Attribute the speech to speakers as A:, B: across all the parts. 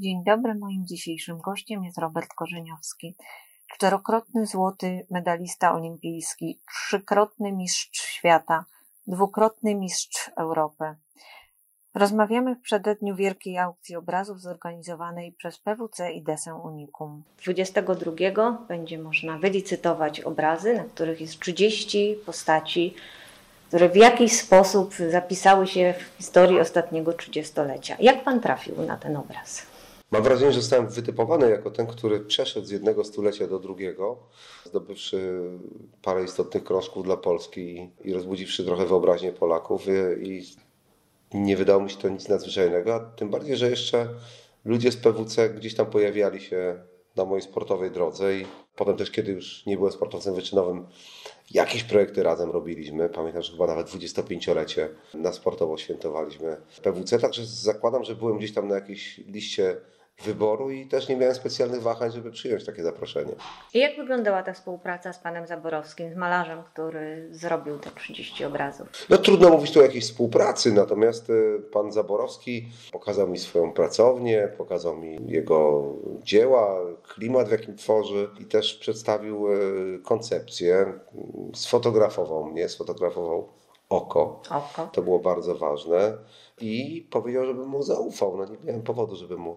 A: Dzień dobry, moim dzisiejszym gościem jest Robert Korzeniowski, czterokrotny złoty medalista olimpijski, trzykrotny mistrz świata, dwukrotny mistrz Europy. Rozmawiamy w przededniu wielkiej aukcji obrazów zorganizowanej przez PWC i Desę Unicum. 22 będzie można wylicytować obrazy, na których jest 30 postaci, które w jakiś sposób zapisały się w historii ostatniego trzydziestolecia. Jak pan trafił na ten obraz?
B: Mam wrażenie, że zostałem wytypowany jako ten, który przeszedł z jednego stulecia do drugiego, zdobywszy parę istotnych krążków dla Polski i rozbudziwszy trochę wyobraźnię Polaków. I nie wydało mi się to nic nadzwyczajnego, a tym bardziej, że jeszcze ludzie z PWC gdzieś tam pojawiali się na mojej sportowej drodze i potem też, kiedy już nie byłem sportowcem wyczynowym, jakieś projekty razem robiliśmy. Pamiętam, że chyba nawet 25-lecie na sportowo świętowaliśmy PWC, także zakładam, że byłem gdzieś tam na jakiejś liście wyboru i też nie miałem specjalnych wahań, żeby przyjąć takie zaproszenie.
A: I jak wyglądała ta współpraca z panem Zaborowskim, z malarzem, który zrobił te 30 obrazów?
B: No trudno mówić tu o jakiejś współpracy, natomiast e, pan Zaborowski pokazał mi swoją pracownię, pokazał mi jego dzieła, klimat w jakim tworzy i też przedstawił e, koncepcję, sfotografował mnie, sfotografował oko.
A: oko.
B: To było bardzo ważne i powiedział, żebym mu zaufał. No nie miałem powodu, żeby mu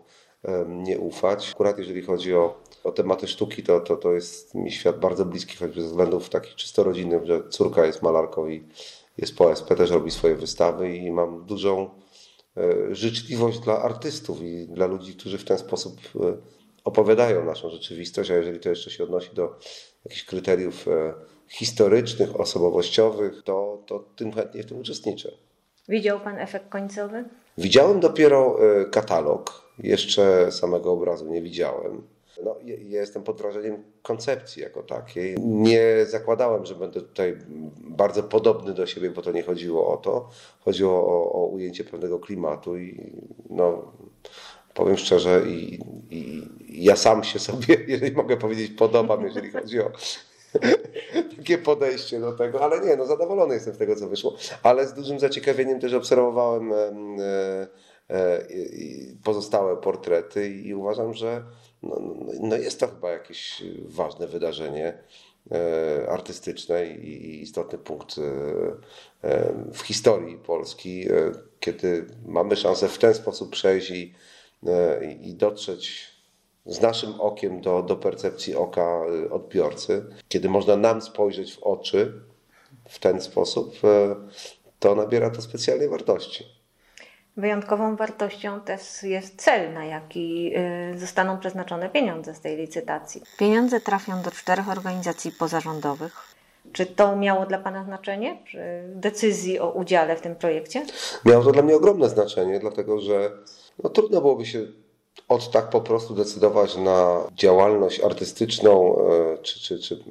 B: nie ufać. Akurat jeżeli chodzi o, o tematy sztuki, to, to, to jest mi świat bardzo bliski, choćby ze względów takich czysto rodzinnych, że córka jest malarką i jest po SP, też robi swoje wystawy i mam dużą e, życzliwość dla artystów i dla ludzi, którzy w ten sposób e, opowiadają naszą rzeczywistość, a jeżeli to jeszcze się odnosi do jakichś kryteriów e, historycznych, osobowościowych, to, to tym chętnie w tym uczestniczę.
A: Widział Pan efekt końcowy?
B: Widziałem dopiero katalog jeszcze samego obrazu nie widziałem. No, ja jestem pod wrażeniem koncepcji jako takiej. Nie zakładałem, że będę tutaj bardzo podobny do siebie, bo to nie chodziło o to. Chodziło o, o ujęcie pewnego klimatu i no, powiem szczerze, i, i, ja sam się sobie, jeżeli mogę powiedzieć, podobam, jeżeli chodzi o takie podejście do tego, ale nie, no zadowolony jestem z tego, co wyszło, ale z dużym zaciekawieniem też obserwowałem e, pozostałe portrety i uważam, że no, no, no jest to chyba jakieś ważne wydarzenie e, artystyczne i istotny punkt e, w historii Polski, kiedy mamy szansę w ten sposób przejść i, i dotrzeć z naszym okiem do, do percepcji oka odbiorcy, kiedy można nam spojrzeć w oczy w ten sposób, to nabiera to specjalnej wartości.
A: Wyjątkową wartością też jest cel, na jaki y, zostaną przeznaczone pieniądze z tej licytacji. Pieniądze trafią do czterech organizacji pozarządowych. Czy to miało dla Pana znaczenie przy decyzji o udziale w tym projekcie?
B: Miało to dla mnie ogromne znaczenie, dlatego że no, trudno byłoby się od tak po prostu decydować na działalność artystyczną e, czy, czy, czy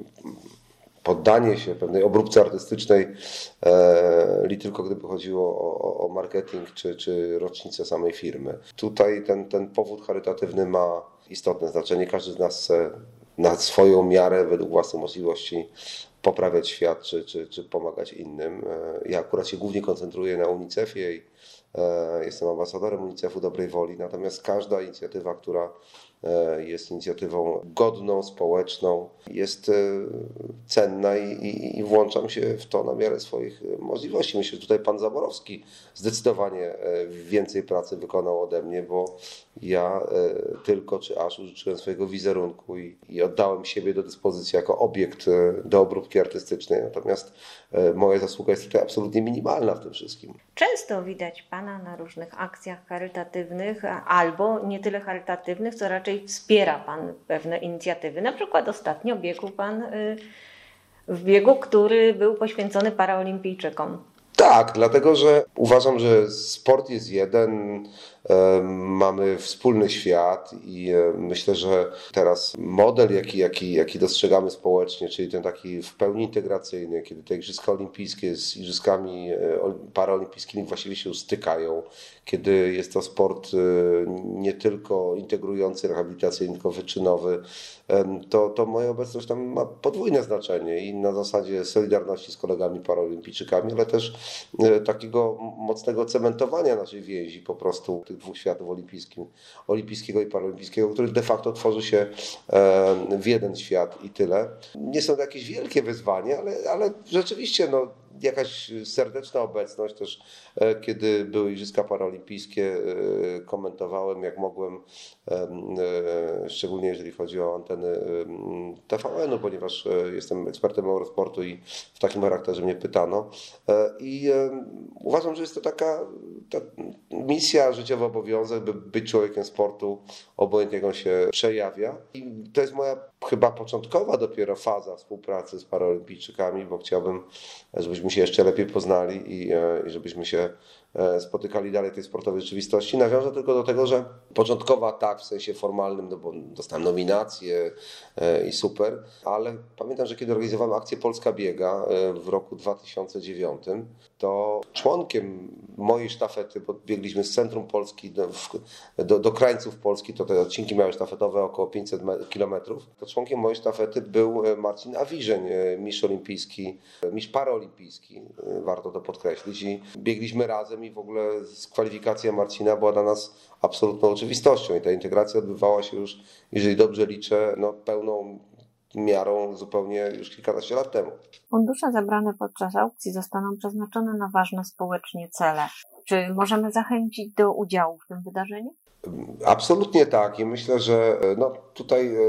B: poddanie się pewnej obróbce artystycznej, e, li tylko gdyby chodziło o, o marketing czy, czy rocznicę samej firmy. Tutaj ten, ten powód charytatywny ma istotne znaczenie. Każdy z nas na swoją miarę, według własnych możliwości poprawiać świat czy, czy, czy pomagać innym. E, ja akurat się głównie koncentruję na UNICEF-ie i e, jestem ambasadorem UNICEF-u dobrej woli, natomiast każda inicjatywa, która jest inicjatywą godną, społeczną, jest e, cenna i, i, i, włączam się w to na miarę swoich możliwości. Myślę, że tutaj pan Zaborowski zdecydowanie e, więcej pracy wykonał ode mnie, bo ja tylko czy aż użyczyłem swojego wizerunku i, i oddałem siebie do dyspozycji jako obiekt do obróbki artystycznej. Natomiast moja zasługa jest tutaj absolutnie minimalna w tym wszystkim.
A: Często widać pana na różnych akcjach charytatywnych albo nie tyle charytatywnych, co raczej raczej wspiera Pan pewne inicjatywy. Na przykład ostatnio biegł Pan y, w biegu, który był poświęcony paraolimpijczykom.
B: Tak, dlatego że uważam, że sport jest jeden, mamy wspólny świat i myślę, że teraz model, jaki, jaki, jaki dostrzegamy społecznie, czyli ten taki w pełni integracyjny, kiedy te Igrzyska Olimpijskie z Igrzyskami e, Paraolimpijskimi właściwie się stykają, kiedy jest to sport e, nie tylko integrujący, rehabilitacyjny, tylko wyczynowy, to, to moja obecność tam ma podwójne znaczenie i na zasadzie solidarności z kolegami paraolimpijczykami, ale też e, takiego mocnego cementowania naszej więzi po prostu tych dwóch światów olimpijskim, olimpijskiego i paralimpijskiego, który de facto tworzy się e, w jeden świat i tyle. Nie są to jakieś wielkie wyzwania, ale, ale rzeczywiście no, jakaś serdeczna obecność też, e, kiedy były Igrzyska Paraolimpijskie, e, komentowałem jak mogłem, e, szczególnie jeżeli chodzi o anteny TVN-u, ponieważ jestem ekspertem Eurosportu i w takim charakterze mnie pytano. I uważam, że jest to taka ta misja, życiowy obowiązek, by być człowiekiem sportu, obojętnie jak on się przejawia. I to jest moja chyba początkowa dopiero faza współpracy z paraolimpijczykami, bo chciałbym, żebyśmy się jeszcze lepiej poznali i, e, i żebyśmy się e, spotykali dalej tej sportowej rzeczywistości. Nawiążę tylko do tego, że początkowa tak w sensie formalnym, no bo dostałem nominację e, i super, ale pamiętam, że kiedy organizowałem akcję Polska Biega w roku 2009, to członkiem mojej sztafety, bo biegliśmy z centrum Polski do, do, do krańców Polski, to te odcinki miały sztafetowe około 500 kilometrów, to członkiem mojej sztafety był Marcin Awiżeń, mistrz olimpijski, mistrz paraolimpijski, warto to podkreślić. I biegliśmy razem i w ogóle kwalifikacja Marcina była dla nas absolutną oczywistością. I ta integracja odbywała się już, jeżeli dobrze liczę, no pełną miarą zupełnie już kilkanaście lat temu.
A: Fundusze zebrane podczas aukcji zostaną przeznaczone na ważne społecznie cele. Czy możemy zachęcić do udziału w tym wydarzeniu?
B: Absolutnie tak i myślę, że no tutaj e,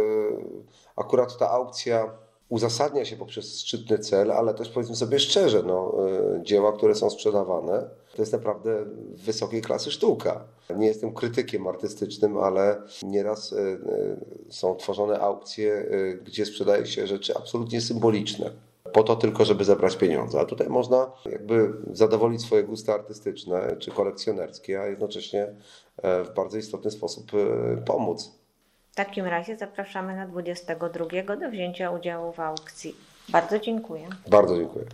B: akurat ta aukcja uzasadnia się poprzez szczytny cel, ale też powiedzmy sobie szczerze, no, e, dzieła, które są sprzedawane, to jest naprawdę wysokiej klasy sztuka. Nie jestem krytykiem artystycznym, ale nieraz e, e, są tworzone aukcje, gdzie sprzedaje się rzeczy absolutnie symboliczne. Po to tylko, żeby zebrać pieniądze. A tutaj można jakby zadowolić swoje gusty artystyczne czy kolekcjonerskie, a jednocześnie w bardzo istotny sposób pomóc.
A: W takim razie zapraszamy na 22 do wzięcia udziału w aukcji. Bardzo dziękuję.
B: Bardzo dziękuję.